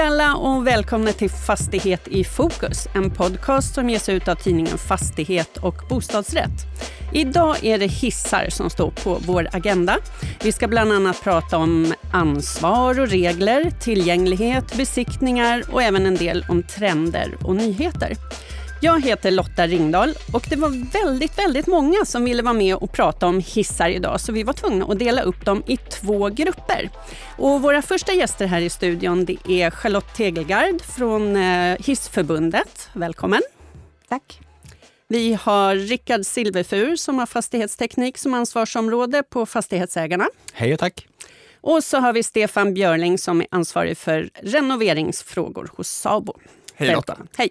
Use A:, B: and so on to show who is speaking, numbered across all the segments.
A: Hej alla och välkomna till Fastighet i fokus, en podcast som ges ut av tidningen Fastighet och bostadsrätt. Idag är det hissar som står på vår agenda. Vi ska bland annat prata om ansvar och regler, tillgänglighet, besiktningar och även en del om trender och nyheter. Jag heter Lotta Ringdahl och det var väldigt, väldigt många som ville vara med och prata om hissar idag så vi var tvungna att dela upp dem i två grupper. Och våra första gäster här i studion det är Charlotte Tegelgard från eh, Hissförbundet. Välkommen!
B: Tack!
A: Vi har Rickard Silverfur som har fastighetsteknik som ansvarsområde på Fastighetsägarna.
C: Hej och tack!
A: Och så har vi Stefan Björling som är ansvarig för renoveringsfrågor hos Sabo.
C: Hej Lotta!
A: Hej!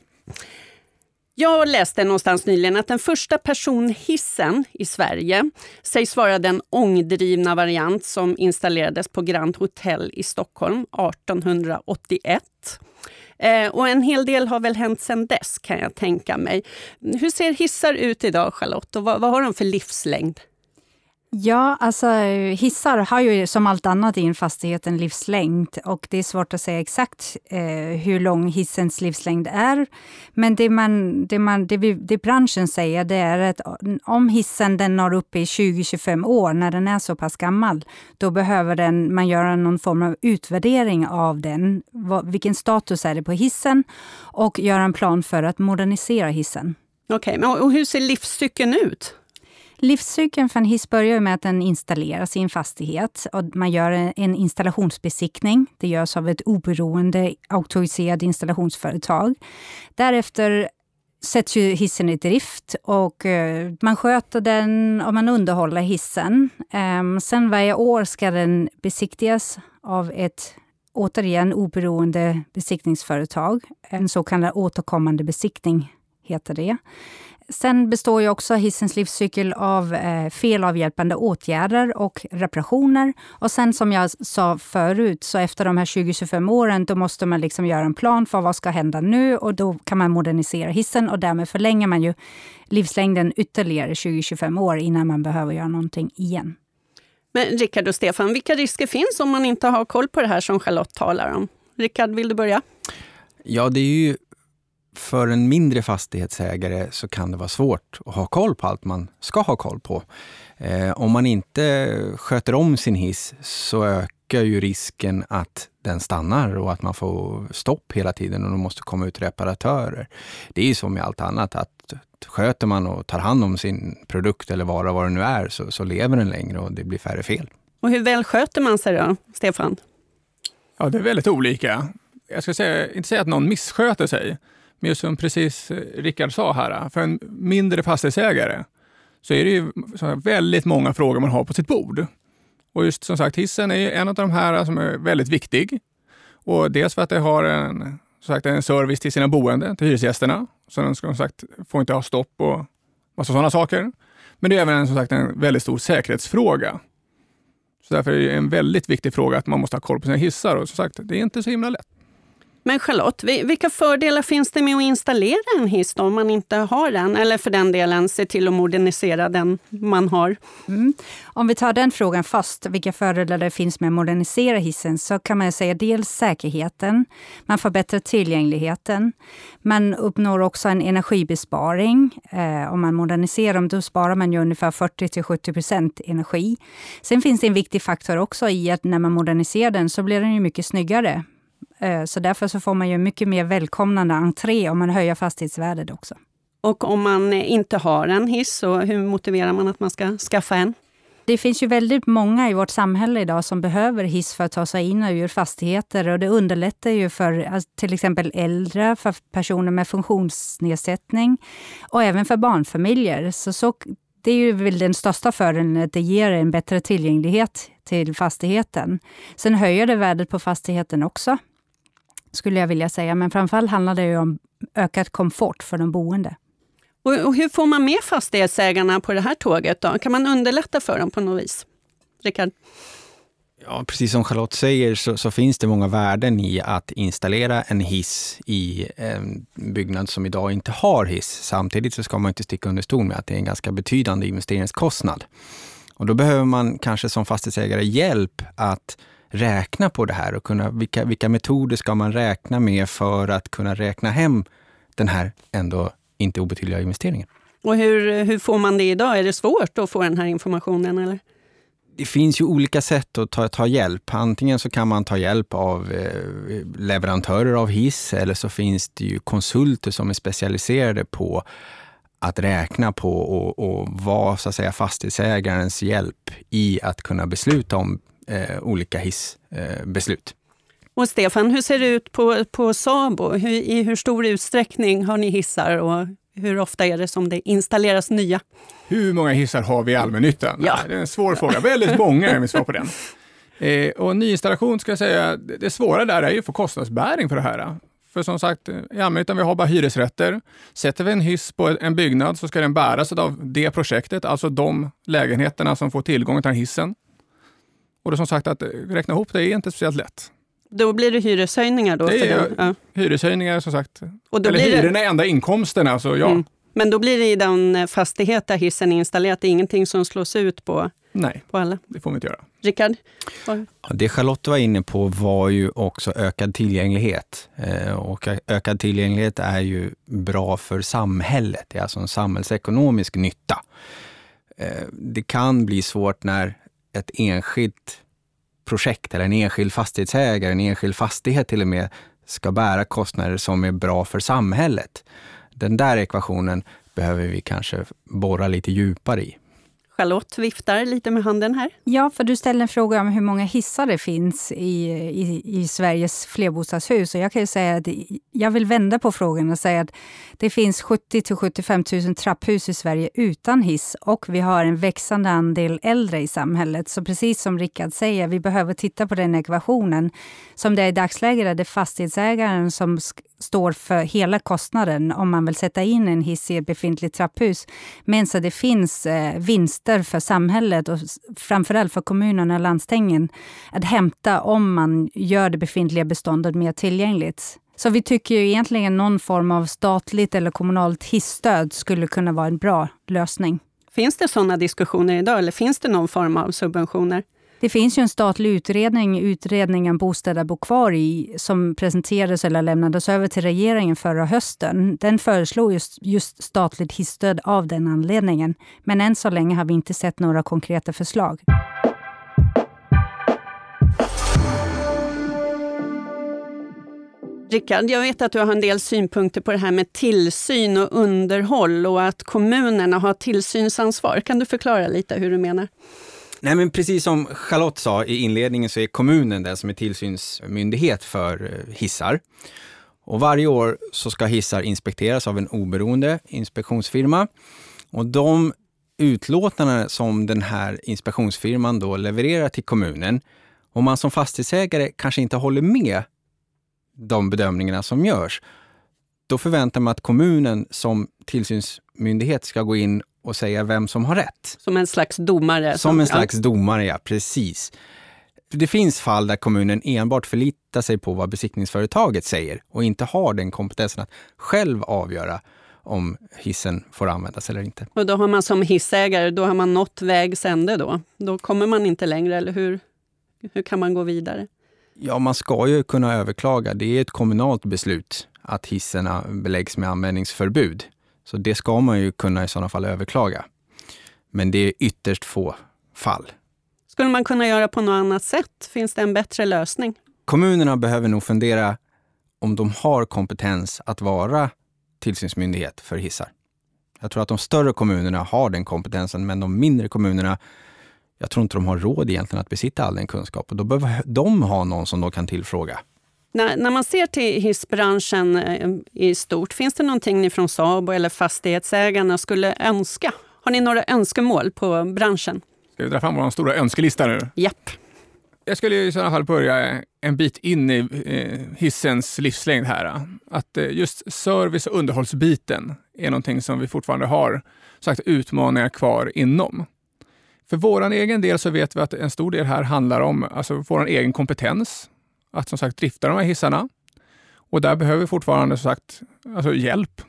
A: Jag läste någonstans nyligen att den första personhissen i Sverige sägs vara den ångdrivna variant som installerades på Grand Hotel i Stockholm 1881. Eh, och en hel del har väl hänt sedan dess kan jag tänka mig. Hur ser hissar ut idag Charlotte och vad, vad har de för livslängd?
B: Ja, alltså hissar har ju som allt annat i en fastighet en livslängd och det är svårt att säga exakt eh, hur lång hissens livslängd är. Men det, man, det, man, det, vi, det branschen säger det är att om hissen den når upp i 20-25 år, när den är så pass gammal, då behöver den, man göra någon form av utvärdering av den. Vad, vilken status är det på hissen? Och göra en plan för att modernisera hissen.
A: Okej, okay, och hur ser livscykeln ut?
B: Livscykeln för en hiss börjar med att den installeras i en fastighet. Och man gör en installationsbesiktning. Det görs av ett oberoende auktoriserat installationsföretag. Därefter sätts ju hissen i drift och eh, man sköter den och man underhåller hissen. Ehm, sen varje år ska den besiktigas av ett återigen oberoende besiktningsföretag. En så kallad återkommande besiktning heter det. Sen består ju också hissens livscykel av eh, felavhjälpande åtgärder och reparationer. Och sen som jag sa förut, så efter de här 20-25 åren, då måste man liksom göra en plan för vad ska hända nu och då kan man modernisera hissen och därmed förlänger man ju livslängden ytterligare 20-25 år innan man behöver göra någonting igen.
A: Men Rickard och Stefan, vilka risker finns om man inte har koll på det här som Charlotte talar om? Rickard, vill du börja?
C: Ja, det är ju för en mindre fastighetsägare så kan det vara svårt att ha koll på allt man ska ha koll på. Eh, om man inte sköter om sin hiss så ökar ju risken att den stannar och att man får stopp hela tiden och då måste komma ut reparatörer. Det är ju som med allt annat att sköter man och tar hand om sin produkt eller vara vad det nu är så, så lever den längre och det blir färre fel.
A: Och hur väl sköter man sig då, Stefan?
D: Ja, det är väldigt olika. Jag ska säga, inte säga att någon missköter sig, men just som precis Rickard sa här, för en mindre fastighetsägare så är det ju väldigt många frågor man har på sitt bord. Och just som sagt, hissen är en av de här som är väldigt viktig. Och dels för att det har en, som sagt, en service till sina boende, till hyresgästerna. Så den ska, som sagt, får inte ha stopp och massa sådana saker. Men det är även som sagt, en väldigt stor säkerhetsfråga. Så därför är det en väldigt viktig fråga att man måste ha koll på sina hissar. Och som sagt, det är inte så himla lätt.
A: Men Charlotte, vilka fördelar finns det med att installera en hiss om man inte har den? Eller för den delen se till att modernisera den man har.
B: Mm. Om vi tar den frågan först, vilka fördelar det finns med att modernisera hissen, så kan man säga dels säkerheten, man förbättrar tillgängligheten, man uppnår också en energibesparing. Eh, om man moderniserar dem, då sparar man ju ungefär 40-70 procent energi. Sen finns det en viktig faktor också i att när man moderniserar den så blir den ju mycket snyggare. Eh, så därför så får man ju mycket mer välkomnande entré om man höjer fastighetsvärdet också.
A: Och om man inte har en hiss, så hur motiverar man att man ska skaffa en?
B: Det finns ju väldigt många i vårt samhälle idag som behöver hiss för att ta sig in och ur fastigheter och det underlättar ju för alltså, till exempel äldre, för personer med funktionsnedsättning och även för barnfamiljer. Så, så det är ju väl den största fördelen, att det ger en bättre tillgänglighet till fastigheten. Sen höjer det värdet på fastigheten också skulle jag vilja säga. Men framförallt handlar det ju om ökad komfort för de boende.
A: Och, hur får man med fastighetsägarna på det här tåget? Då? Kan man underlätta för dem på något vis? Rickard?
C: Ja, precis som Charlotte säger så, så, finns det många värden i att installera en hiss i en byggnad som idag inte har hiss. Samtidigt så ska man inte sticka under stol med att det är en ganska betydande investeringskostnad. Och då behöver man kanske som fastighetsägare hjälp att räkna på det här och kunna, vilka, vilka metoder ska man räkna med för att kunna räkna hem den här ändå inte obetydliga investeringen.
A: Och hur, hur får man det idag? Är det svårt att få den här informationen? Eller?
C: Det finns ju olika sätt att ta, ta hjälp. Antingen så kan man ta hjälp av eh, leverantörer av hiss eller så finns det ju konsulter som är specialiserade på att räkna på och, och vara så att säga, fastighetsägarens hjälp i att kunna besluta om eh, olika hissbeslut. Eh,
A: och Stefan, hur ser det ut på, på Sabo? Hur, I hur stor utsträckning har ni hissar och hur ofta är det som det installeras nya?
D: Hur många hissar har vi i allmännyttan? Ja. Det är en svår fråga. Väldigt många är mitt svar på den. Eh, och nyinstallation ska jag säga, det svåra där är ju att få kostnadsbäring för det här. För som sagt, i allmännyttan vi har bara hyresrätter. Sätter vi en hiss på en byggnad så ska den bäras av det projektet, alltså de lägenheterna som får tillgång till den hissen. Och det som sagt, att räkna ihop det är inte speciellt lätt.
A: Då blir det hyreshöjningar? Då
D: det är ja. hyreshöjningar som sagt. Och då Eller blir hyrorna är enda inkomsterna, så ja. Mm.
A: Men då blir det i den fastighet där hissen är installerad, det är ingenting som slås ut på,
D: Nej,
A: på alla?
D: det får vi inte göra.
A: Rickard?
C: Det Charlotte var inne på var ju också ökad tillgänglighet. Eh, och ökad tillgänglighet är ju bra för samhället. Det är alltså en samhällsekonomisk nytta. Eh, det kan bli svårt när ett enskilt projekt eller en enskild fastighetsägare, en enskild fastighet till och med, ska bära kostnader som är bra för samhället. Den där ekvationen behöver vi kanske borra lite djupare i.
A: Charlotte viftar lite med handen här.
B: Ja, för du ställde en fråga om hur många hissar det finns i, i, i Sveriges flerbostadshus. Och jag kan säga att jag vill vända på frågan och säga att det finns 70 till 75 000 trapphus i Sverige utan hiss och vi har en växande andel äldre i samhället. Så precis som Rickard säger, vi behöver titta på den ekvationen. Som det är i dagsläget är det fastighetsägaren som står för hela kostnaden om man vill sätta in en hiss i ett befintligt trapphus. Men så det finns eh, vinster för samhället och framförallt för kommunerna och landstingen att hämta om man gör det befintliga beståndet mer tillgängligt. Så vi tycker ju egentligen någon form av statligt eller kommunalt hissstöd skulle kunna vara en bra lösning.
A: Finns det sådana diskussioner idag eller finns det någon form av subventioner?
B: Det finns ju en statlig utredning, utredningen Bostäder bo kvar i, som presenterades eller lämnades över till regeringen förra hösten. Den föreslog just, just statligt hisstöd av den anledningen. Men än så länge har vi inte sett några konkreta förslag.
A: Rickard, jag vet att du har en del synpunkter på det här med tillsyn och underhåll och att kommunerna har tillsynsansvar. Kan du förklara lite hur du menar?
C: Nej, men precis som Charlotte sa i inledningen så är kommunen den som är tillsynsmyndighet för eh, hissar. Och varje år så ska hissar inspekteras av en oberoende inspektionsfirma. Och de utlåtanden som den här inspektionsfirman då levererar till kommunen, om man som fastighetsägare kanske inte håller med de bedömningarna som görs, då förväntar man att kommunen som tillsynsmyndighet ska gå in och säga vem som har rätt.
A: Som en slags domare?
C: Som en slags domare, ja. Precis. Det finns fall där kommunen enbart förlitar sig på vad besiktningsföretaget säger och inte har den kompetensen att själv avgöra om hissen får användas eller inte.
A: Och då har man som hissägare, då har man nått vägs ände då? Då kommer man inte längre, eller hur, hur kan man gå vidare?
C: Ja, man ska ju kunna överklaga. Det är ett kommunalt beslut att hisserna beläggs med användningsförbud. Så det ska man ju kunna i sådana fall överklaga. Men det är ytterst få fall.
A: Skulle man kunna göra på något annat sätt? Finns det en bättre lösning?
C: Kommunerna behöver nog fundera om de har kompetens att vara tillsynsmyndighet för hissar. Jag tror att de större kommunerna har den kompetensen, men de mindre kommunerna, jag tror inte de har råd egentligen att besitta all den kunskap. Och då behöver de ha någon som de kan tillfråga.
A: När, när man ser till hissbranschen eh, i stort, finns det någonting ni från Sabo eller fastighetsägarna skulle önska? Har ni några önskemål på branschen?
D: Ska vi dra fram vår stora önskelista nu?
A: Japp.
D: Jag skulle i sådana fall börja en bit in i eh, hissens livslängd här. Att eh, just service och underhållsbiten är någonting som vi fortfarande har sagt, utmaningar kvar inom. För vår egen del så vet vi att en stor del här handlar om alltså, vår egen kompetens att som sagt drifta de här hissarna. Och där behöver vi fortfarande som sagt, alltså hjälp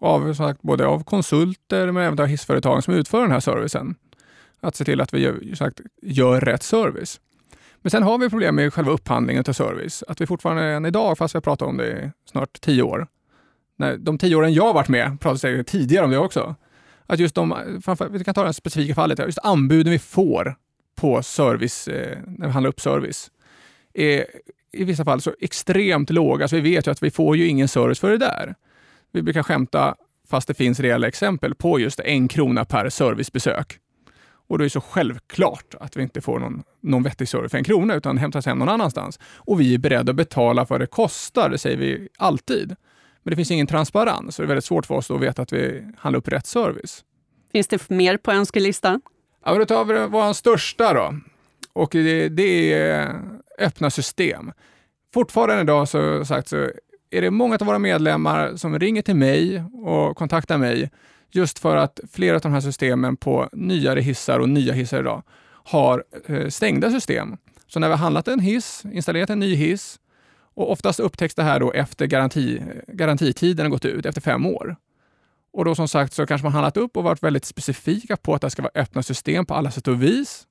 D: av, som sagt, både av konsulter men även av hissföretagen som utför den här servicen. Att se till att vi gör, sagt, gör rätt service. Men sen har vi problem med själva upphandlingen av service. Att vi fortfarande än idag, fast vi har pratat om det i snart tio år, när de tio åren jag har varit med, pratade det tidigare om det också, att just de, vi kan ta det specifika fallet, just anbuden vi får på service, eh, när vi handlar upp service, är i vissa fall så extremt låga, så vi vet ju att vi får ju ingen service för det där. Vi brukar skämta, fast det finns reella exempel, på just en krona per servicebesök. Och då är det så självklart att vi inte får någon, någon vettig service för en krona, utan hämtas hem någon annanstans. Och vi är beredda att betala vad det kostar, det säger vi alltid. Men det finns ingen transparens, så det är väldigt svårt för oss att veta att vi handlar upp rätt service.
A: Finns det mer på önskelistan?
D: Ja, men då tar vi vår största då. Och det, det är öppna system. Fortfarande idag så, sagt, så är det många av våra medlemmar som ringer till mig och kontaktar mig just för att flera av de här systemen på nyare hissar och nya hissar idag har eh, stängda system. Så när vi har handlat en hiss, installerat en ny hiss och oftast upptäcks det här då efter garanti, garantitiden har gått ut, efter fem år. Och då som sagt så kanske man handlat upp och varit väldigt specifika på att det ska vara öppna system på alla sätt och vis.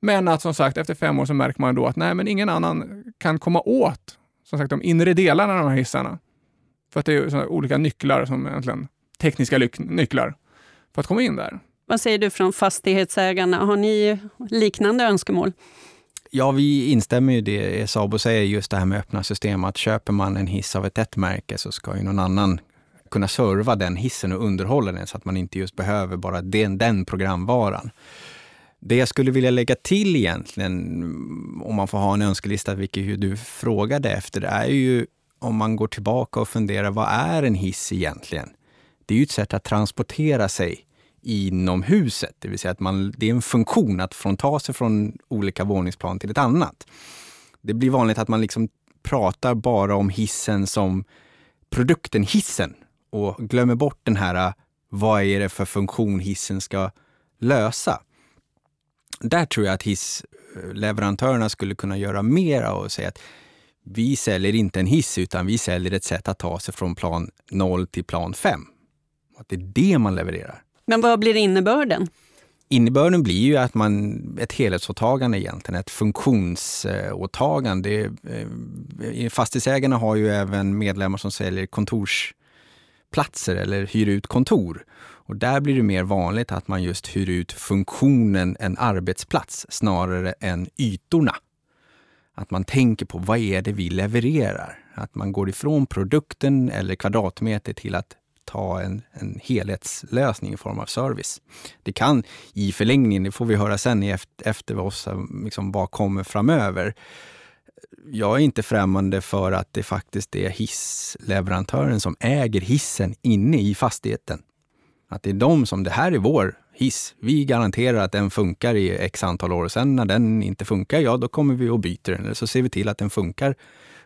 D: Men att som sagt efter fem år så märker man då att nej, men ingen annan kan komma åt som sagt de inre delarna av de här hissarna. För att det är olika nycklar som egentligen tekniska nycklar för att komma in där.
A: Vad säger du från fastighetsägarna? Har ni liknande önskemål?
C: Ja, vi instämmer i det Sabo säger, just det här med öppna system. Att köper man en hiss av ett ett-märke så ska ju någon annan kunna serva den hissen och underhålla den så att man inte just behöver bara den, den programvaran. Det jag skulle vilja lägga till egentligen, om man får ha en önskelista, vilket du frågade efter, är ju om man går tillbaka och funderar, vad är en hiss egentligen? Det är ju ett sätt att transportera sig inom huset, det vill säga att man, det är en funktion att från ta sig från olika våningsplan till ett annat. Det blir vanligt att man liksom pratar bara om hissen som produkten hissen och glömmer bort den här, vad är det för funktion hissen ska lösa? Där tror jag att hissleverantörerna skulle kunna göra mera och säga att vi säljer inte en hiss utan vi säljer ett sätt att ta sig från plan 0 till plan 5. Att det är det man levererar.
A: Men vad blir innebörden?
C: Innebörden blir ju att man, ett helhetsåtagande egentligen, ett funktionsåtagande. Eh, fastighetsägarna har ju även medlemmar som säljer kontorsplatser eller hyr ut kontor. Och där blir det mer vanligt att man just hyr ut funktionen en arbetsplats snarare än ytorna. Att man tänker på vad är det vi levererar? Att man går ifrån produkten eller kvadratmeter till att ta en, en helhetslösning i form av service. Det kan i förlängningen, det får vi höra sen efter, efter oss, liksom vad kommer framöver. Jag är inte främmande för att det faktiskt är hissleverantören som äger hissen inne i fastigheten. Att det är de som, det här är vår hiss. Vi garanterar att den funkar i x antal år. Sen när den inte funkar, ja då kommer vi och byter den. Eller så ser vi till att den funkar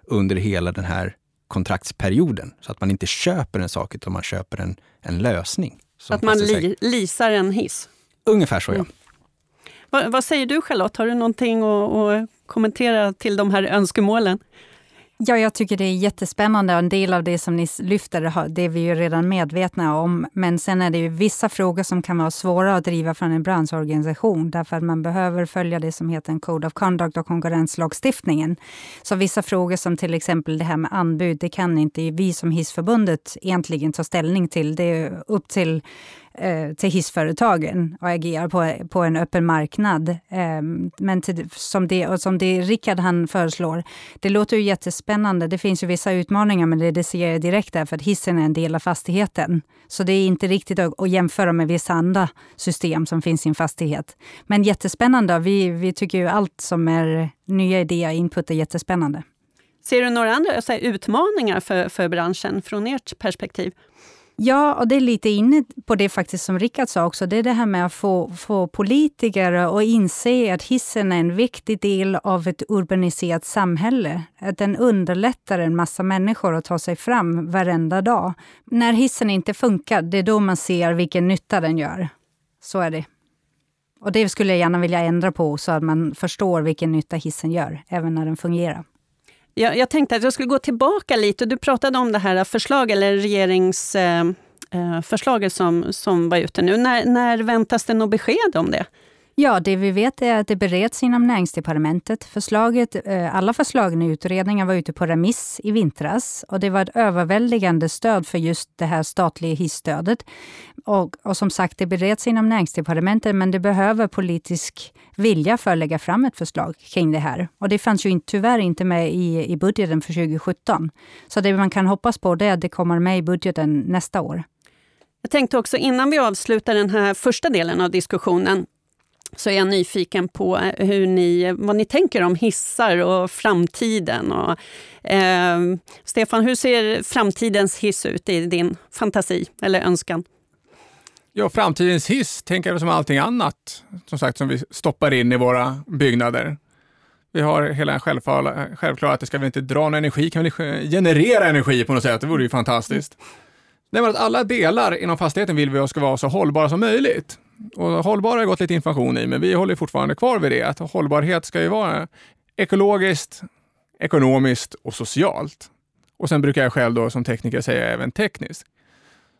C: under hela den här kontraktsperioden. Så att man inte köper en sak, utan man köper en, en lösning.
A: Att man li, lisar en hiss?
C: Ungefär så, ja. Mm.
A: Vad, vad, säger du Charlotte? Har du någonting att, att kommentera till de här önskemålen?
B: Ja, jag tycker det är jättespännande och en del av det som ni lyfter, det är vi ju redan medvetna om. Men sen är det ju vissa frågor som kan vara svåra att driva från en branschorganisation, därför att man behöver följa det som heter en Code of Conduct och konkurrenslagstiftningen. Så vissa frågor som till exempel det här med anbud, det kan inte vi som Hissförbundet egentligen ta ställning till. Det är upp till eh, till hissföretagen och agerar på, på en öppen marknad. Eh, men till, som, det, och som det Rickard han föreslår, det låter ju jättespännande. Det finns ju vissa utmaningar, men det, det ser jag direkt där, för att hissen är en del av fastigheten. Så det är inte riktigt att, att jämföra med vissa andra system som finns i en fastighet. Men jättespännande. Vi, vi tycker ju allt som är nya idéer, input är jättespännande.
A: Ser du några andra här, utmaningar för, för branschen från ert perspektiv?
B: Ja, och det är lite inne på det faktiskt som Rickard sa också. Det är det här med att få, få politiker att inse att hissen är en viktig del av ett urbaniserat samhälle. Att den underlättar en massa människor att ta sig fram varenda dag. När hissen inte funkar, det är då man ser vilken nytta den gör. Så är det. Och det skulle jag gärna vilja ändra på, så att man förstår vilken nytta hissen gör, även när den fungerar.
A: Jag, jag tänkte att jag skulle gå tillbaka lite. Du pratade om det här förslag eller regeringsförslaget eh, eh som, som var ute nu. När, när väntas det något besked om det?
B: Ja, det vi vet är att det bereds inom näringsdepartementet. Förslaget, eh, alla förslagen i utredningen var ute på remiss i vintras och det var ett överväldigande stöd för just det här statliga hisstödet. Och, och som sagt, det bereds inom näringsdepartementet, men det behöver politisk vilja för att lägga fram ett förslag kring det här. Och det fanns ju tyvärr inte med i, i budgeten för 2017. Så det man kan hoppas på det är att det kommer med i budgeten nästa år.
A: Jag tänkte också innan vi avslutar den här första delen av diskussionen så är jag nyfiken på eh, hur ni, vad ni tänker om hissar och framtiden. Och, eh, Stefan, hur ser framtidens hiss ut i din fantasi eller önskan?
D: Ja, framtidens hiss tänker jag som allting annat som sagt som vi stoppar in i våra byggnader. Vi har hela självklara, självklara att det ska vi inte dra någon energi, kan vi liksom generera energi på något sätt? Det vore ju fantastiskt. Nej, att alla delar inom fastigheten vill vi ska vara så hållbara som möjligt. Och hållbara har gått lite information i, men vi håller fortfarande kvar vid det. Att hållbarhet ska ju vara ekologiskt, ekonomiskt och socialt. Och sen brukar jag själv då som tekniker säga även tekniskt.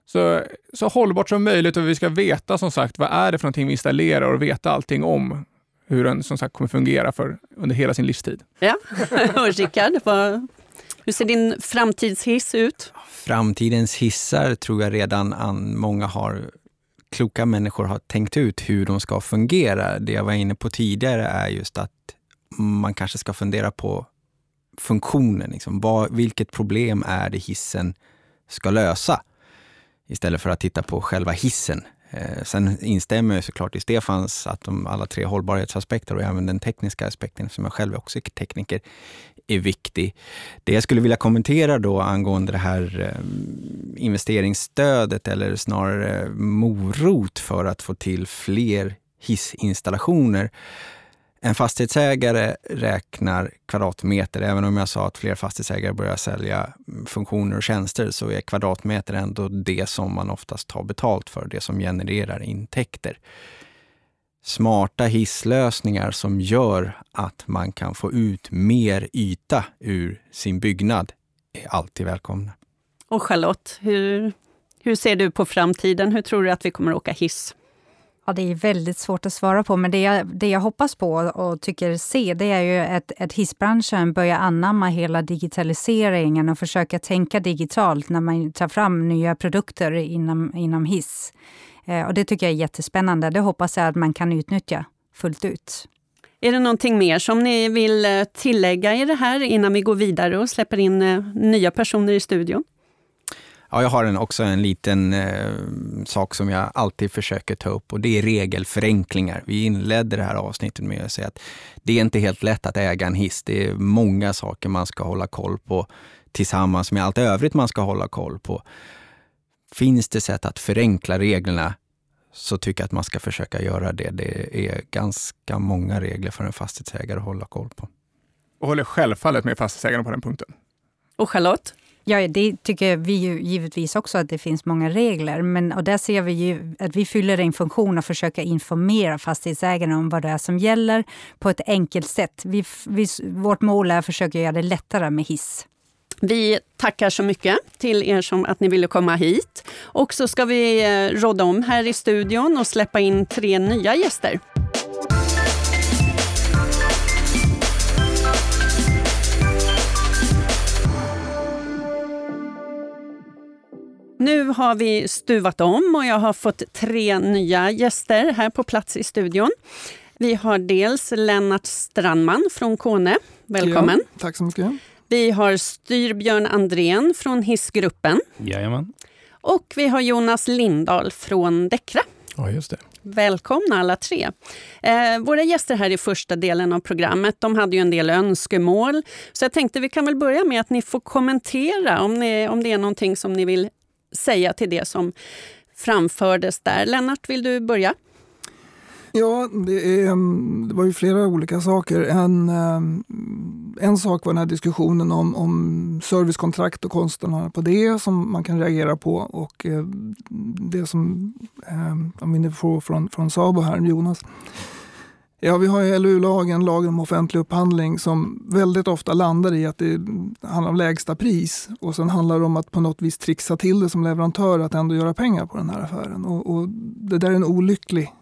D: Så, så hållbart som möjligt och vi ska veta som sagt vad är det för någonting vi installerar och veta allting om hur den som sagt kommer fungera för under hela sin livstid.
A: Ja, och Rickard, hur ser din framtidshiss ut?
C: Framtidens hissar tror jag redan an, många har kloka människor har tänkt ut hur de ska fungera. Det jag var inne på tidigare är just att man kanske ska fundera på funktionen. Liksom. Vad, vilket problem är det hissen ska lösa? Istället för att titta på själva hissen. Eh, sen instämmer jag såklart i Stefans att de alla tre hållbarhetsaspekter och även den tekniska aspekten, som jag själv också är tekniker, är viktig. Det jag skulle vilja kommentera då angående det här eh, investeringsstödet eller snarare morot för att få till fler hissinstallationer. En fastighetsägare räknar kvadratmeter. Även om jag sa att fler fastighetsägare börjar sälja mm, funktioner och tjänster så är kvadratmeter ändå det som man oftast tar betalt för, det som genererar intäkter smarta hisslösningar som gör att man kan få ut mer yta ur sin byggnad är alltid välkomna.
A: Och Charlotte, hur, hur ser du på framtiden? Hur tror du att vi kommer att åka hiss?
B: Ja, det är väldigt svårt att svara på, men det jag, det jag hoppas på och tycker se, det är ju att, att hissbranschen börjar anamma hela digitaliseringen och försöka tänka digitalt när man tar fram nya produkter inom, inom hiss. Eh, och det tycker jag är jättespännande. Det hoppas jag att man kan utnyttja fullt ut.
A: Är det någonting mer som ni vill eh, tillägga i det här innan vi går vidare och släpper in eh, nya personer i studion?
C: Ja, jag har en, också en liten eh, sak som jag alltid försöker ta upp och det är regelförenklingar. Vi inledde det här avsnittet med att säga att det är inte helt lätt att äga en hiss. Det är många saker man ska hålla koll på tillsammans med allt övrigt man ska hålla koll på. Finns det sätt att förenkla reglerna så tycker jag att man ska försöka göra det. Det är ganska många regler för en fastighetsägare att hålla koll på.
D: Och håller självfallet med fastighetsägarna på den punkten.
A: Och Charlotte?
B: Ja, det tycker vi ju givetvis också att det finns många regler. Men, och där ser vi ju att vi fyller en funktion att försöka informera fastighetsägarna om vad det är som gäller på ett enkelt sätt. Vi, vi, vårt mål är att försöka göra det lättare med hiss.
A: Vi tackar så mycket till er som att ni ville komma hit. Och så ska vi eh, råda om här i studion och släppa in tre nya gäster. Nu har vi stuvat om och jag har fått tre nya gäster här på plats i studion. Vi har dels Lennart Strandman från Kone. Välkommen.
E: Ja, tack så mycket.
A: Vi har Styrbjörn Andrén från Hissgruppen.
F: Jajamän.
A: Och vi har Jonas Lindahl från Däckra.
F: Ja, just det.
A: Välkomna alla tre. Eh, våra gäster här i första delen av programmet de hade ju en del önskemål. Så jag tänkte vi kan väl börja med att ni får kommentera om, ni, om det är någonting som ni vill säga till det som framfördes där. Lennart, vill du börja?
E: Ja, det, är, mm, det var ju flera olika saker. En, ehm, en sak var den här diskussionen om, om servicekontrakt och kostnaderna på det som man kan reagera på. Och eh, det som ehm, Om vi nu får från, från Sabo här, Jonas. Ja, vi har ju LU-lagen, lagen om offentlig upphandling, som väldigt ofta landar i att det handlar om lägsta pris. Och sen handlar det om att på något vis trixa till det som leverantör, att ändå göra pengar på den här affären. Och, och det där är en olycklig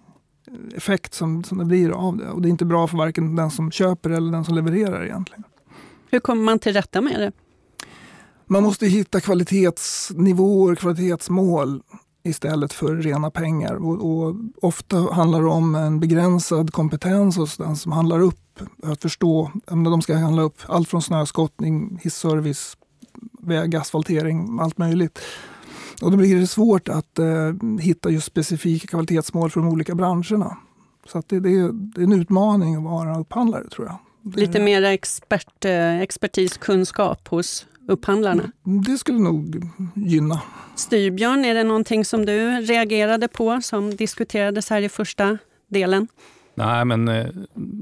E: effekt som, som det blir av det. Och det är inte bra för varken den som köper eller den som levererar egentligen.
A: Hur kommer man till rätta med det?
E: Man måste hitta kvalitetsnivåer, kvalitetsmål istället för rena pengar. Och, och, ofta handlar det om en begränsad kompetens hos den som handlar upp. Att förstå, de ska handla upp allt från snöskottning, hisservice, vägasfaltering, allt möjligt. Och då blir det svårt att eh, hitta just specifika kvalitetsmål för de olika branscherna. Så att det, det, är, det är en utmaning att vara upphandlare tror jag.
A: Lite mer expert, eh, expertiskunskap hos upphandlarna?
E: Det skulle nog gynna.
A: Styrbjörn, är det någonting som du reagerade på som diskuterades här i första delen?
G: Nej, men eh,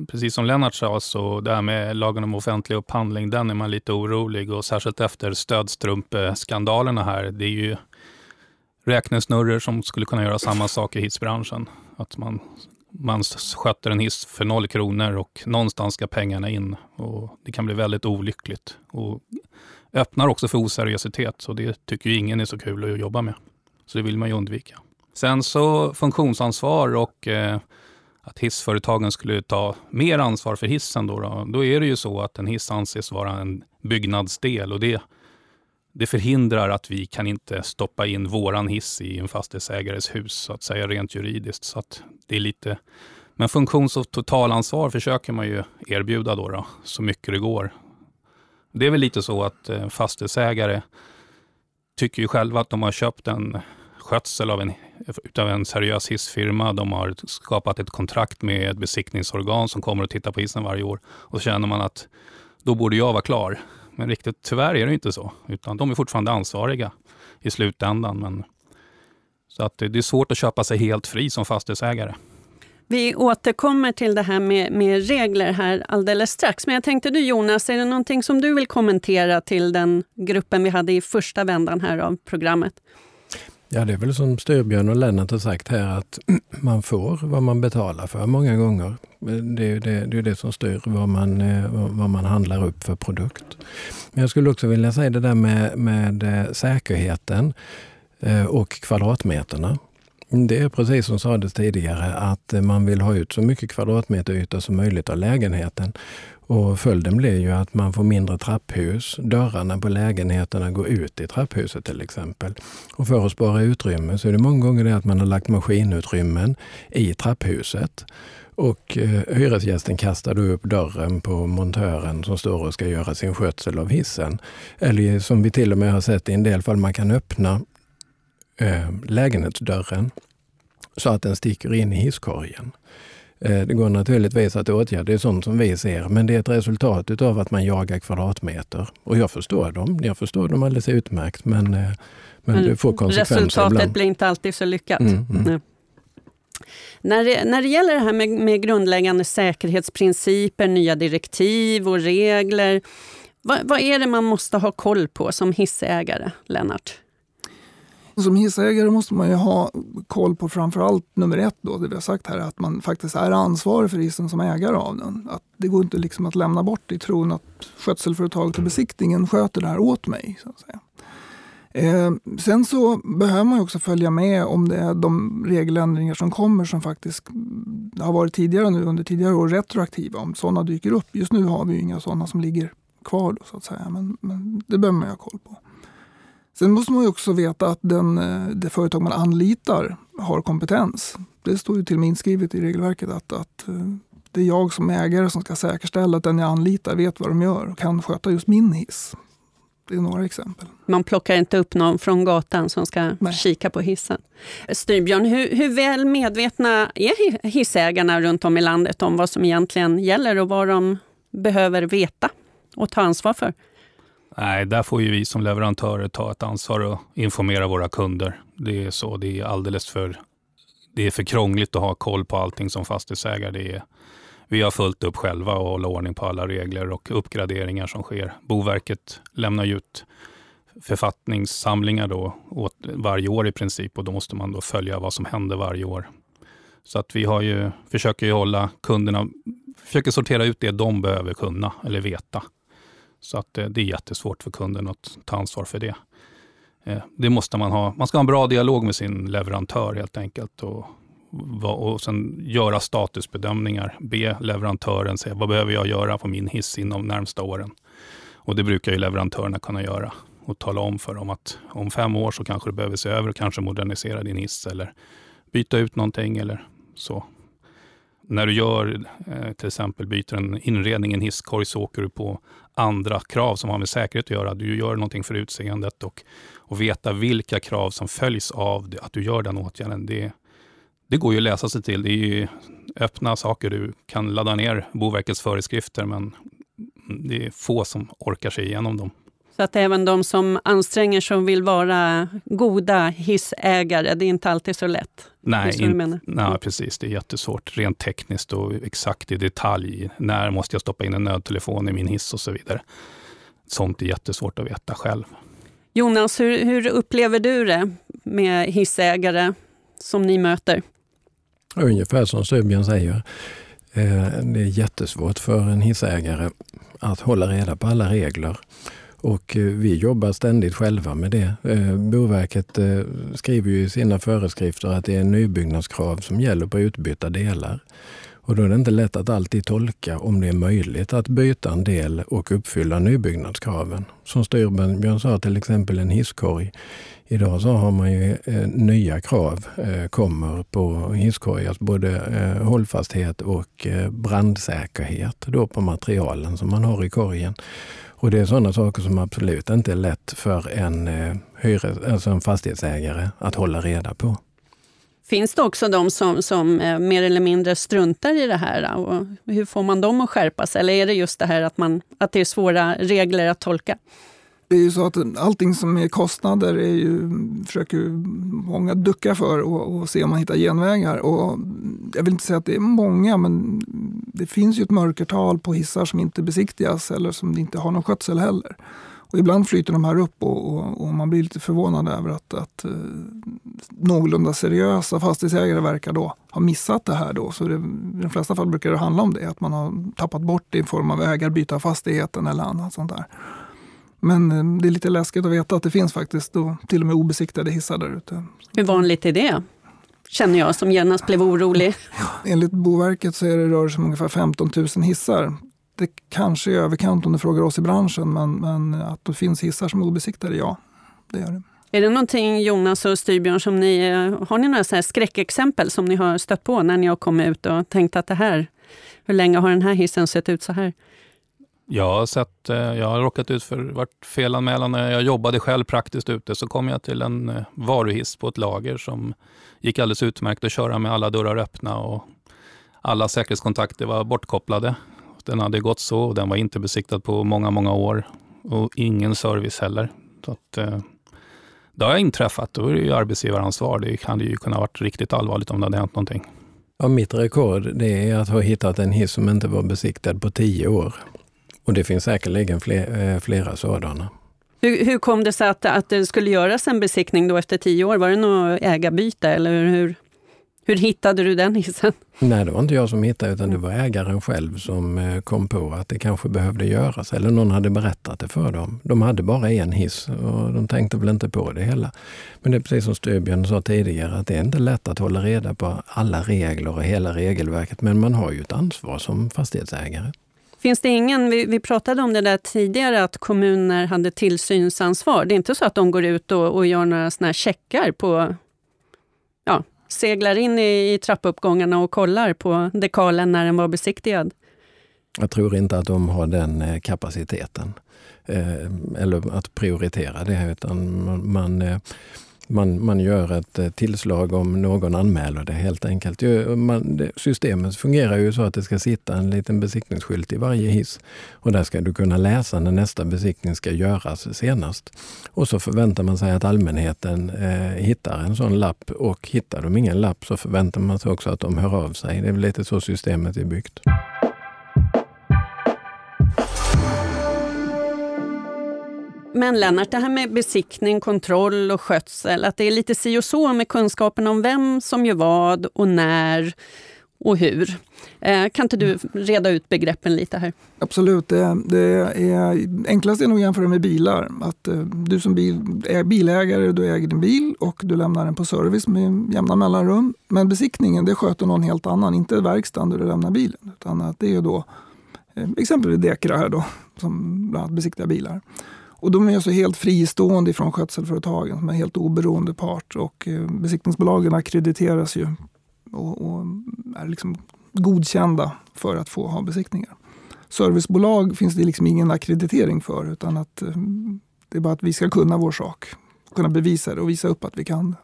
G: precis som Lennart sa, så det här med lagen om offentlig upphandling, den är man lite orolig och särskilt efter stödstrumpeskandalerna här. Det är ju räknesnurror som skulle kunna göra samma sak i hissbranschen. Att man, man sköter en hiss för noll kronor och någonstans ska pengarna in. Och det kan bli väldigt olyckligt och öppnar också för oseriositet. Så det tycker ju ingen är så kul att jobba med. Så det vill man ju undvika. Sen så funktionsansvar och eh, att hissföretagen skulle ta mer ansvar för hissen. Då, då, då, är det ju så att en hiss anses vara en byggnadsdel och det det förhindrar att vi kan inte stoppa in våran hiss i en fastighetsägares hus, så att säga rent juridiskt. Så att det är lite... Men funktions och totalansvar försöker man ju erbjuda då, då, så mycket det går. Det är väl lite så att eh, fastighetsägare tycker ju själva att de har köpt en skötsel av en, utav en seriös hissfirma. De har skapat ett kontrakt med ett besiktningsorgan som kommer och tittar på hissen varje år. Och så känner man att då borde jag vara klar. Men riktigt tyvärr är det inte så, utan de är fortfarande ansvariga i slutändan. Men, så att det är svårt att köpa sig helt fri som fastighetsägare.
A: Vi återkommer till det här med, med, regler här alldeles strax. Men jag tänkte du Jonas, är det någonting som du vill kommentera till den gruppen vi hade i första vändan här av programmet?
F: Ja, det är väl som Styrbjörn och Lennart har sagt här att man får vad man betalar för många gånger. Det är det, det, är det som styr vad man, eh, vad man handlar upp för produkt. Men jag skulle också vilja säga det där med, med eh, säkerheten eh, och kvadratmeterna. Det är precis som sades tidigare att man vill ha ut så mycket kvadratmeter yta som möjligt av lägenheten. Och följden blir ju att man får mindre trapphus. Dörrarna på lägenheterna går ut i trapphuset till exempel. Och för att spara utrymme så är det många gånger det att man har lagt maskinutrymmen i trapphuset. Och eh, hyresgästen kastar då upp dörren på montören som står och ska göra sin skötsel av hissen. Eller som vi till och med har sett i en del fall, man kan öppna eh, lägenhetsdörren så att den sticker in i hisskorgen. Eh, det går naturligtvis att åtgärda, det är sånt som vi ser, men det är ett resultat av att man jagar kvadratmeter. Och jag förstår dem, jag förstår dem alldeles utmärkt, men, eh, men, men det får konsekvenser
A: Resultatet
F: ibland.
A: blir inte alltid så lyckat.
F: Mm, mm.
A: När det, när det gäller det här med, med grundläggande säkerhetsprinciper, nya direktiv och regler, vad, vad är det man måste ha koll på som hissägare, Lennart?
E: Som hissägare måste man ju ha koll på framförallt nummer ett, då, det vi har sagt här, att man faktiskt är ansvarig för hissen som ägare av den. Att det går inte liksom att lämna bort i tron att skötselföretaget och besiktningen sköter det här åt mig. Så att säga. Eh, sen så behöver man också följa med om det är de regeländringar som kommer som faktiskt har varit tidigare nu under tidigare år retroaktiva, om sådana dyker upp. Just nu har vi ju inga sådana som ligger kvar då, så att säga, men, men det behöver man ha koll på. Sen måste man också veta att den, eh, det företag man anlitar har kompetens. Det står ju till och med inskrivet i regelverket att, att eh, det är jag som ägare som ska säkerställa att den jag anlitar vet vad de gör och kan sköta just min hiss. Det är några exempel.
A: Man plockar inte upp någon från gatan som ska Nej. kika på hissen. Styrbjörn, hur, hur väl medvetna är hissägarna runt om i landet om vad som egentligen gäller och vad de behöver veta och ta ansvar för?
G: Nej, där får ju vi som leverantörer ta ett ansvar och informera våra kunder. Det är så, det är alldeles för, det är för krångligt att ha koll på allting som fastighetsägare. Det är, vi har fullt upp själva och hålla ordning på alla regler och uppgraderingar som sker. Boverket lämnar ut författningssamlingar då åt varje år i princip och då måste man då följa vad som händer varje år. Så att vi har ju, försöker ju hålla kunderna, försöker sortera ut det de behöver kunna eller veta. Så att eh, det är jättesvårt för kunden att ta ansvar för det. Eh, det måste man ha. Man ska ha en bra dialog med sin leverantör helt enkelt och, och sen göra statusbedömningar. Be leverantören säga vad behöver jag göra på min hiss inom de närmsta åren. Och det brukar ju leverantörerna kunna göra och tala om för dem att om fem år så kanske du behöver se över och kanske modernisera din hiss eller byta ut någonting eller så. När du gör, eh, till exempel byter en inredning i en hisskorg så åker du på andra krav som har med säkerhet att göra. Du gör någonting för utseendet och, och veta vilka krav som följs av att du gör den åtgärden. Det, det går ju att läsa sig till. Det är ju öppna saker. Du kan ladda ner Boverkets föreskrifter, men det är få som orkar sig igenom dem.
A: Så att även de som anstränger sig och vill vara goda hissägare, det är inte alltid så lätt?
G: Nej, in, nej, precis. Det är jättesvårt rent tekniskt och exakt i detalj. När måste jag stoppa in en nödtelefon i min hiss och så vidare. Sånt är jättesvårt att veta själv.
A: Jonas, hur, hur upplever du det med hissägare som ni möter?
F: Ungefär som Stubben säger. Eh, det är jättesvårt för en hissägare att hålla reda på alla regler. Och eh, vi jobbar ständigt själva med det. Eh, Boverket eh, skriver ju i sina föreskrifter att det är nybyggnadskrav som gäller på utbytta delar. Och då är det inte lätt att alltid tolka om det är möjligt att byta en del och uppfylla nybyggnadskraven. Som Styrbjörn sa, till exempel en hisskorg. Idag så har man ju eh, nya krav eh, kommer på hisskorgars både eh, hållfasthet och brandsäkerhet då på materialen som man har i korgen. Och det är sådana saker som absolut inte är lätt för en, eh, hyres, alltså en fastighetsägare att hålla reda på.
A: Finns det också de som, som eh, mer eller mindre struntar i det här? Eh, och hur får man dem att skärpa sig? Eller är det just det här att, man, att det är svåra regler att tolka?
E: Det är ju så att allting som är kostnader är ju, försöker många ducka för och, och se om man hittar genvägar. Och jag vill inte säga att det är många, men det finns ju ett mörkertal på hissar som inte besiktigas eller som inte har någon skötsel heller. Och ibland flyter de här upp och, och, och man blir lite förvånad över att, att eh, någorlunda seriösa fastighetsägare verkar då ha missat det här. Då. Så det, I de flesta fall brukar det handla om det, att man har tappat bort det i form av ägarbyte av fastigheten eller annat sånt där. Men uh, det är lite läskigt att veta att det finns faktiskt då, till och med obesiktade hissar där ute.
A: Hur vanligt är det? Känner jag som genast blev orolig.
E: Enligt Boverket så är det rör sig om ungefär 15 000 hissar det kanske är överkant om du frågar oss i branschen, men, men att det finns hissar som är obesiktade, ja, det gör det.
A: Är det någonting, Jonas och Styrbjörn, som ni, eh, har ni några så skräckexempel som ni har stött på när ni har kommit ut och tänkt att det här, hur länge har den här hissen sett ut så här?
G: Jag har, sett, eh, jag har råkat ut för varit felanmälan när jag jobbade själv praktiskt ute. Så kom jag till en eh, varuhiss på ett lager som gick alldeles utmärkt att köra med alla dörrar öppna och alla säkerhetskontakter var bortkopplade. Den hade gått så och den var inte besiktad på många, många år. Och ingen service heller. Så att, eh, det har inträffat. Då är det ju arbetsgivaransvar. Det hade ju kunnat varit riktigt allvarligt om det hade hänt någonting.
F: Ja, mitt rekord det är att ha hittat en hiss som inte var besiktad på tio år. Och det finns säkerligen fler, eh, flera sådana.
A: Hur, hur kom det sig att, att det skulle göras en besiktning då efter tio år? Var det något ägarbyte eller hur? Hur hittade du den hissen?
F: Nej, det var inte jag som hittade utan det var ägaren själv som eh, kom på att det kanske behövde göras. Eller någon hade berättat det för dem. De hade bara en hiss och de tänkte väl inte på det hela. Men det är precis som Stöbjörn sa tidigare, att det är inte lätt att hålla reda på alla regler och hela regelverket. Men man har ju ett ansvar som fastighetsägare.
A: Finns det ingen, vi, vi, pratade om det där tidigare, att kommuner hade tillsynsansvar. Det är inte så att de går ut och, och gör några såna här checkar på ja, seglar in i, i trappuppgångarna och kollar på dekalen när den var besiktigad?
F: Jag tror inte att de har den eh, kapaciteten. Eh, eller att prioritera det, utan man, eh, man, man gör ett eh, tillslag om någon anmäler det helt enkelt. Man, systemet fungerar ju så att det ska sitta en liten besiktningsskylt i varje hiss. Och där ska du kunna läsa när nästa besiktning ska göras senast. Och så förväntar man sig att allmänheten eh, hittar en sån lapp och hittar de ingen lapp så förväntar man sig också att de hör av sig. Det är lite så systemet är byggt.
A: Men Lennart, det här med besiktning, kontroll och skötsel, att det är lite si och så med kunskapen om vem som gör vad och när. och hur. Eh, kan inte du reda ut begreppen lite här?
E: Absolut. Det, det är, enklast är nog att jämföra med bilar. Att, eh, du som bil, är bilägare du äger din bil och du lämnar den på service med jämna mellanrum. Men besiktningen det sköter någon helt annan, inte verkstaden där du lämnar bilen. Utan att det är då eh, exempelvis Dekra här då, som bland annat besiktar bilar. Och de är alltså helt fristående från skötselföretagen som är helt oberoende part. Och eh, besiktningsbolagen akkrediteras ju och, och är liksom godkända för att få ha besiktningar. Servicebolag finns det liksom ingen akkreditering för utan att eh, det är bara att vi ska kunna vår sak. Kunna bevisa det och visa upp att vi kan det.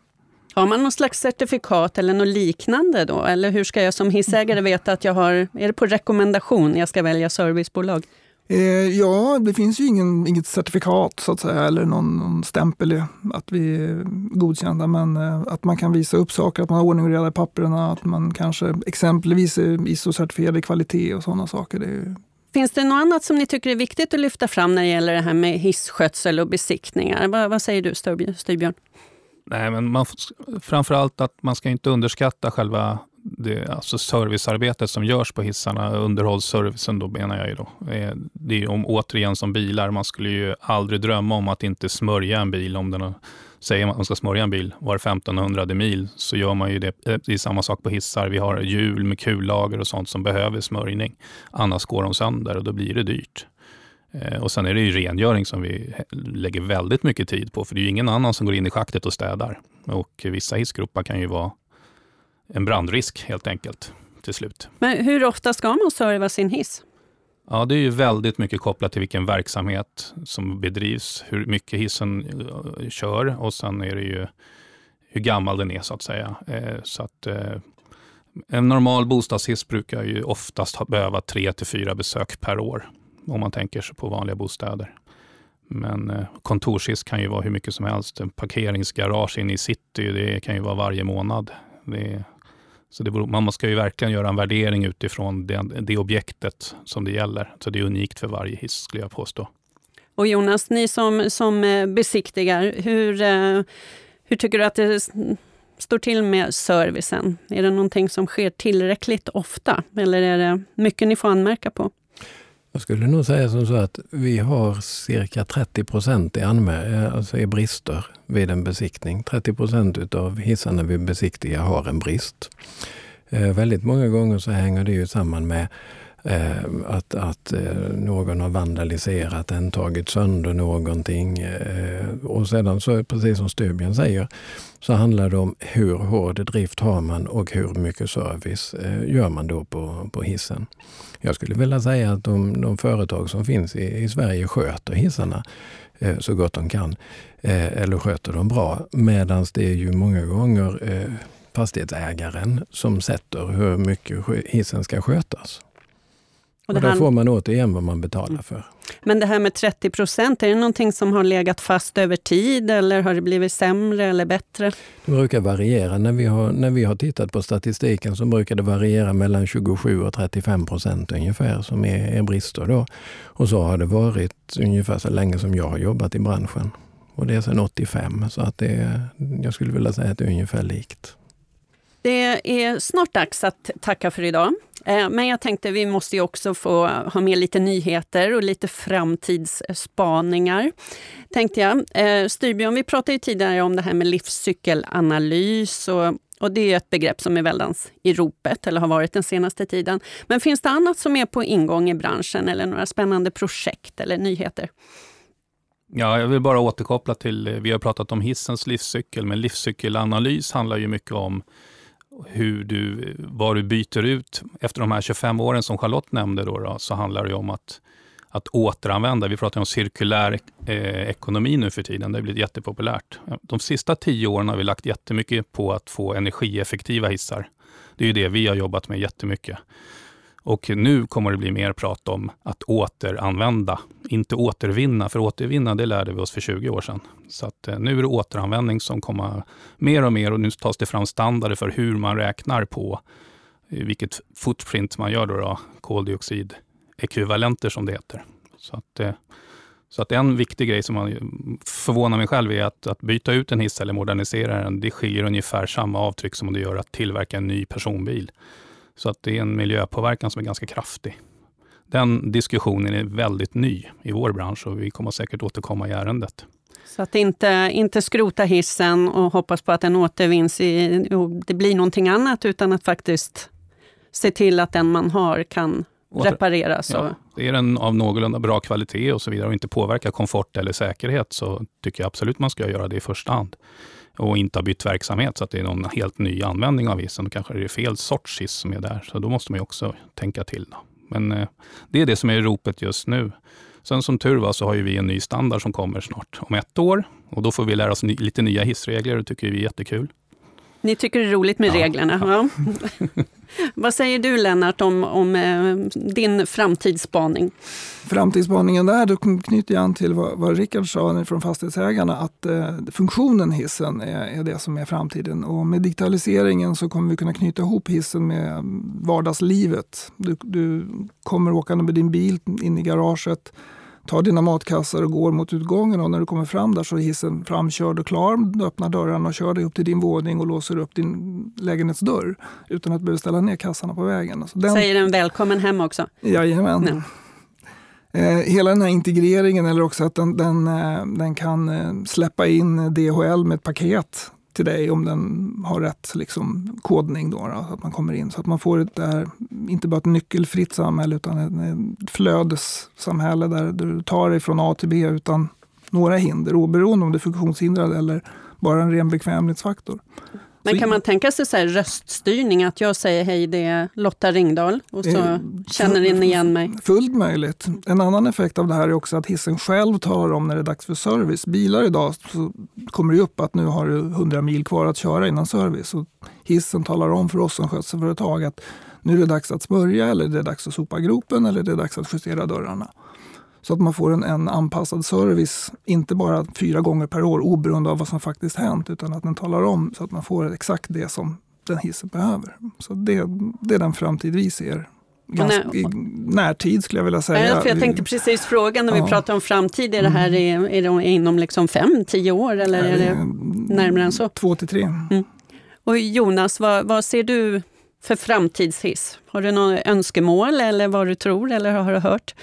A: Har man någon slags certifikat eller något liknande då? Eller hur ska jag som hissägare veta att jag har, är det på rekommendation jag ska välja servicebolag?
E: Eh, ja, det finns ju ingen, inget certifikat så att säga, eller någon, någon stämpel att vi är godkända. Men eh, att man kan visa upp saker, att man har ordning och reda i papperna, att man kanske exempelvis är ISO-certifierad i kvalitet och sådana saker. Det
A: Finns det något annat som ni tycker är viktigt att lyfta fram när det gäller det här med hisskötsel och besiktningar? Vad, vad säger du Styrbjörn?
G: Nej, men man, framförallt att man ska inte underskatta själva det, alltså servicearbetet som görs på hissarna, underhållsservicen då menar jag ju då. Eh, det är om, återigen som bilar, man skulle ju aldrig drömma om att inte smörja en bil. Om den säger man att man ska smörja en bil var 1500 mil så gör man ju det. Eh, det är samma sak på hissar. Vi har hjul med kullager och sånt som behöver smörjning. Annars går de sönder och då blir det dyrt. Eh, och sen är det ju rengöring som vi lägger väldigt mycket tid på, för det är ju ingen annan som går in i schaktet och städar. Och vissa hissgropar kan ju vara en brandrisk helt enkelt till slut.
A: Men hur ofta ska man serva sin hiss?
G: Ja, det är ju väldigt mycket kopplat till vilken verksamhet som bedrivs, hur mycket hissen uh, kör och sen är det ju hur gammal den är så att säga. Eh, så att, eh, en normal bostadshiss brukar ju oftast behöva tre till fyra besök per år om man tänker sig på vanliga bostäder. Men eh, kontorshiss kan ju vara hur mycket som helst. En parkeringsgarage inne i city, det kan ju vara varje månad. Det, så det beror, man ska ju verkligen göra en värdering utifrån det, det objektet som det gäller. Så det är unikt för varje hiss skulle jag påstå.
A: Och Jonas, ni som, som eh, besiktigar, hur, eh, hur tycker du att det står till med servicen? Är det någonting som sker tillräckligt ofta eller är det mycket ni får anmärka på?
F: Jag skulle nog säga som så att vi har cirka 30 procent i, eh, alltså i brister vid en besiktning. 30 procent av hissarna vi besiktigar har en brist. Eh, väldigt många gånger så hänger det ju samman med Eh, att, att eh, någon har vandaliserat den, tagit sönder någonting. Eh, och sedan så, precis som Stubien säger, så handlar det om hur hård drift har man och hur mycket service eh, gör man då på, på hissen. Jag skulle vilja säga att de, de företag som finns i, i Sverige sköter hissarna eh, så gott de kan. Eh, eller sköter dem bra. Medan det är ju många gånger eh, fastighetsägaren som sätter hur mycket hissen ska skötas. Och, och då får man återigen vad man betalar för.
A: Men det här med 30 procent, är det någonting som har legat fast över tid eller har det blivit sämre eller bättre?
F: Det brukar variera. När vi har, när vi har tittat på statistiken så brukar det variera mellan 27 och 35 procent ungefär som är, är brister. Då. Och så har det varit ungefär så länge som jag har jobbat i branschen. Och det är sedan 85, så att det, jag skulle vilja säga att det är ungefär likt.
A: Det är snart dags att tacka för idag. Eh, men jag tänkte vi måste ju också få ha med lite nyheter och lite framtidsspaningar. Tänkte jag. Eh, Styrbjörn, vi pratade ju tidigare om det här med livscykelanalys och, och det är ett begrepp som är väldans i ropet, eller har varit den senaste tiden. Men finns det annat som är på ingång i branschen eller några spännande projekt eller nyheter?
G: Ja, jag vill bara återkoppla till, vi har pratat om hissens livscykel, men livscykelanalys handlar ju mycket om hur du, vad du byter ut. Efter de här 25 åren som Charlotte nämnde, då, då så handlar det om att, att återanvända. Vi pratar om cirkulär eh, ekonomi nu för tiden. Det har blivit jättepopulärt. De sista tio åren har vi lagt jättemycket på att få energieffektiva hissar. Det är ju det vi har jobbat med jättemycket. Och nu kommer det bli mer prat om att återanvända, inte återvinna. För återvinna, det lärde vi oss för 20 år sedan. Så att, eh, nu är det återanvändning som kommer mer och mer och nu tas det fram standarder för hur man räknar på eh, vilket footprint man gör, då, då koldioxidekvivalenter som det heter. Så att, eh, så att en viktig grej som man förvånar mig själv är att, att byta ut en hiss eller modernisera den, det skiljer ungefär samma avtryck som det gör att tillverka en ny personbil. Så att det är en miljöpåverkan som är ganska kraftig. Den diskussionen är väldigt ny i vår bransch och vi kommer säkert återkomma i ärendet.
A: Så att inte, inte skrota hissen och hoppas på att den återvinns i, och det blir någonting annat, utan att faktiskt se till att den man har kan repareras.
G: Ja, är den av någorlunda bra kvalitet och så vidare och inte påverkar komfort eller säkerhet så tycker jag absolut man ska göra det i första hand. Och inte ha bytt verksamhet så att det är någon helt ny användning av hissen. Då kanske det är fel sorts hiss som är där. Så då måste man också tänka till. Då. Men eh, det är det som är ropet just nu. Sen som tur var så har vi en ny standard som kommer snart om ett år. Och då får vi lära oss ny, lite nya hissregler och det tycker vi är jättekul.
A: Ni tycker det är roligt med ja, reglerna? Ja. Vad säger du Lennart om, om eh, din framtidsspaning?
E: Framtidsspaningen där, då knyter jag an till vad, vad Rickard sa från Fastighetsägarna, att eh, funktionen hissen är, är, det som är framtiden. Och med digitaliseringen så kommer vi kunna knyta ihop hissen med mm, vardagslivet. Du, du kommer åkande med din bil in i garaget, tar dina matkassar och går mot utgången och när du kommer fram där så är hissen framkörd och klar. Du öppnar dörrarna och kör dig upp till din våning och låser upp din lägenhetsdörr utan att behöva ställa ner kassarna på vägen.
A: Alltså den... Säger den välkommen hem också?
E: Jajamän. Eh, hela den här integreringen, eller också att den, den, eh, den kan eh, släppa in DHL med ett paket till dig om den har rätt liksom, kodning. Då, då, så att man kommer in. Så att man får ett där, inte bara ett nyckelfritt samhälle utan ett, flödessamhälle där, du tar dig från A till B utan några hinder, oberoende om du är funktionshindrad eller bara en ren bekvämlighetsfaktor.
A: Men kan man tänka sig så röststyrning, att jag säger hej, det är Lotta Ringdahl och så eh, känner den igen mig?
E: Fullt möjligt. En annan effekt av det här är också att hissen själv talar om när det är dags för service. Bilar idag så kommer det upp att nu har du 100 mil kvar att köra innan service. Och hissen talar om för oss som skötselföretag att nu är det dags att smörja eller det är dags att sopa gropen eller det är dags att justera dörrarna. Så att man får en, en, anpassad service, inte bara fyra gånger per år oberoende av vad som faktiskt hänt, utan att den talar om så att man får exakt det som den hissen behöver. Så det, det är den framtid vi ser. Ganska, I närtid skulle jag vilja säga.
A: Ja, för jag tänkte precis fråga när vi ja. pratar om framtid, är det här mm. är, det inom liksom fem, tio år eller är det närmare än så?
E: Två till tre. Mm.
A: Och Jonas, vad, vad ser du för framtidshiss? Har du några önskemål eller vad du tror eller har du hört?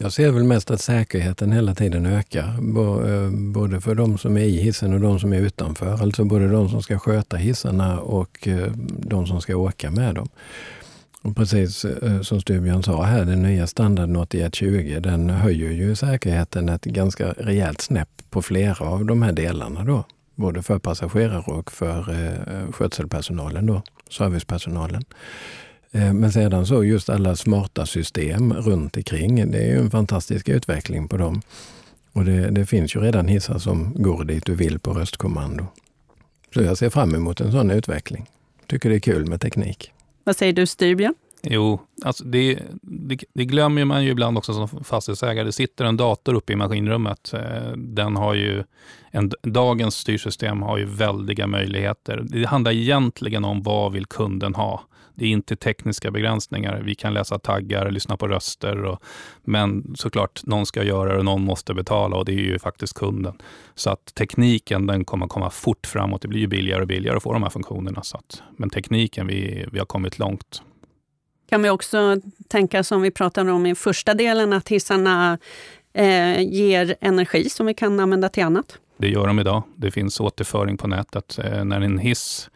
F: Jag ser väl mest att säkerheten hela tiden ökar. Eh, både för de som är i hissen och de som är utanför. Alltså både de som ska sköta hissarna och eh, de som ska åka med dem. Och precis eh, som Styrbjörn sa här, den nya standarden 8120, den höjer ju säkerheten ett ganska rejält snäpp på flera av de här delarna. Då. Både för passagerare och för eh, skötselpersonalen, då, servicepersonalen. Eh, men sedan så just alla smarta system runt omkring. Det är ju en fantastisk utveckling på dem. Och det, det, finns ju redan hissar som går dit du vill på röstkommando. Så jag ser fram emot en sån utveckling. Tycker det är kul med teknik.
A: Vad säger du Styrbjörn?
G: Jo, alltså det, det, det, glömmer man ju ibland också som fastighetsägare. Det sitter en dator uppe i maskinrummet. Eh, den har ju, en, dagens styrsystem har ju väldiga möjligheter. Det handlar egentligen om vad vill kunden ha. Det är inte tekniska begränsningar. Vi kan läsa taggar, lyssna på röster. Och, men såklart, någon ska göra det och någon måste betala och det är ju faktiskt kunden. Så att tekniken den kommer komma fort framåt. Det blir ju billigare och billigare att få de här funktionerna. Så att, men tekniken, vi, vi har kommit långt.
A: Kan vi också tänka som vi pratade om i första delen, att hissarna eh, ger energi som vi kan använda till annat?
G: Det gör de idag. Det finns återföring på nätet. Eh, när en hiss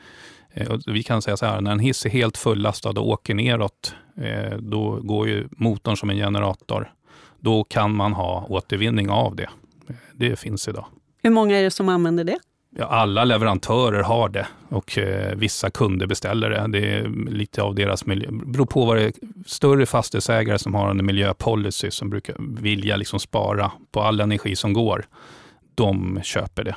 G: Eh, vi kan säga så här, när en hiss är helt fullastad och åker neråt, eh, då går ju motorn som en generator. Då kan man ha återvinning av det. Eh, det finns idag.
A: Hur många är det som använder det?
G: Ja, alla leverantörer har det och eh, vissa kunder beställer det. Det är lite av deras miljö. Beror på vad det är. Större fastighetsägare som har en miljöpolicy som brukar vilja liksom spara på all energi som går, de köper det.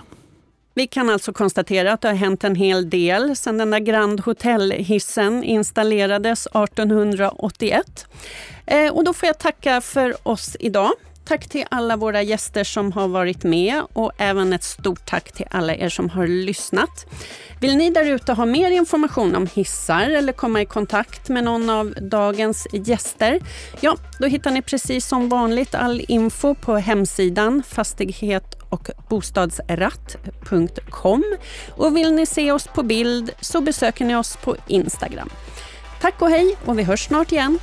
A: Vi kan alltså konstatera att det har hänt en hel del sedan den där Grand Hotel-hissen installerades 1881. Eh, och då får jag tacka för oss idag. Tack till alla våra gäster som har varit med och även ett stort tack till alla er som har lyssnat. Vill ni där ute ha mer information om hissar eller komma i kontakt med någon av dagens gäster? Ja, då hittar ni precis som vanligt all info på hemsidan fastighet och bostadsratt.com. Och vill ni se oss på bild så besöker ni oss på Instagram. Tack och hej och vi hörs snart igen.